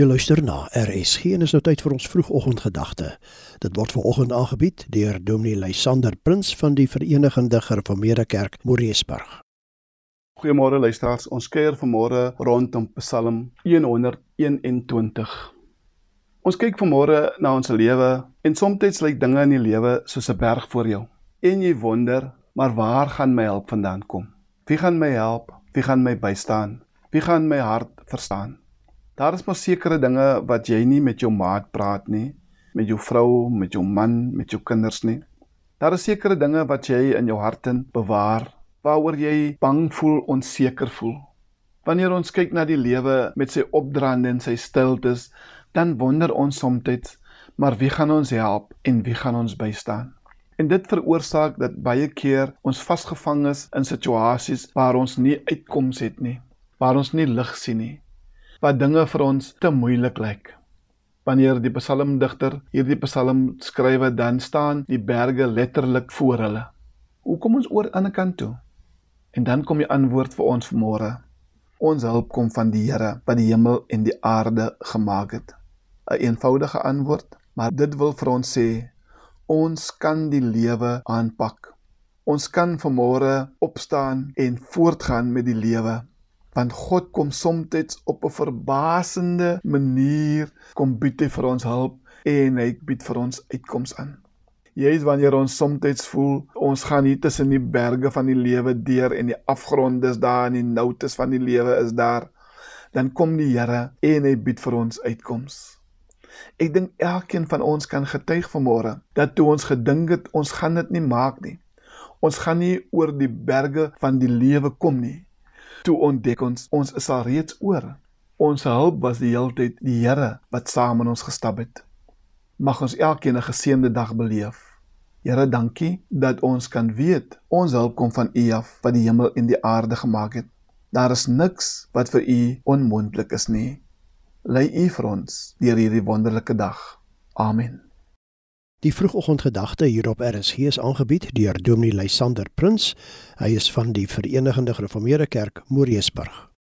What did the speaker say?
Jy luister na RSG en is nou tyd vir ons vroegoggendgedagte. Dit word veraloggend aangebied deur Dominee Lysander Prins van die Verenigde Gereformeerde Kerk Moreesburg. Goeiemôre luisteraars. Ons kuier vanmôre rondom Psalm 121. Ons kyk vanmôre na ons lewe en soms lyk dinge in die lewe soos 'n berg voor jou. En jy wonder, maar waar gaan my hulp vandaan kom? Wie gaan my help? Wie gaan my bystaan? Wie gaan my hart verstaan? Daar is maar sekere dinge wat jy nie met jou maat praat nie, met jou vrou, met jou man, met jou kinders nie. Daar is sekere dinge wat jy in jou hart in bewaar, waaroor jy bang voel, onseker voel. Wanneer ons kyk na die lewe met sy opdraande en sy stiltes, dan wonder ons soms, maar wie gaan ons help en wie gaan ons bystaan? En dit veroorsaak dat baie keer ons vasgevang is in situasies waar ons nie uitkoms het nie, waar ons nie lig sien nie wat dinge vir ons te moeilik lyk. Wanneer die psalmdigter hierdie psalm skrywe, dan staan die berge letterlik voor hulle. Hoe kom ons oor aan die kant toe? En dan kom die antwoord vir ons vanmôre. Ons hulp kom van die Here wat die hemel en die aarde gemaak het. 'n Eenvoudige antwoord, maar dit wil vir ons sê ons kan die lewe aanpak. Ons kan vanmôre opstaan en voortgaan met die lewe want God kom soms op 'n verbasende manier kom bied hy vir ons hulp en hy bied vir ons uitkoms aan. Jy is wanneer ons soms voel ons gaan hier tussen die berge van die lewe deur en die afgronde is daar en die noutes van die lewe is daar, dan kom die Here en hy bied vir ons uitkoms. Ek dink elkeen van ons kan getuig vanmôre dat toe ons gedink het ons gaan dit nie maak nie. Ons gaan nie oor die berge van die lewe kom nie toe ontdek ons ons is al reeds oor. Ons hulp was die heeltyd die Here wat saam met ons gestap het. Mag ons elkeen 'n geseënde dag beleef. Here, dankie dat ons kan weet ons hulp kom van U af wat die hemel en die aarde gemaak het. Daar is niks wat vir U onmoontlik is nie. Lei U vir ons deur hierdie wonderlike dag. Amen. Die vroegoggendgedagte hier op RSG is aangebied deur Dominee Lysander Prins. Hy is van die Verenigde Gereformeerde Kerk Moreesburg.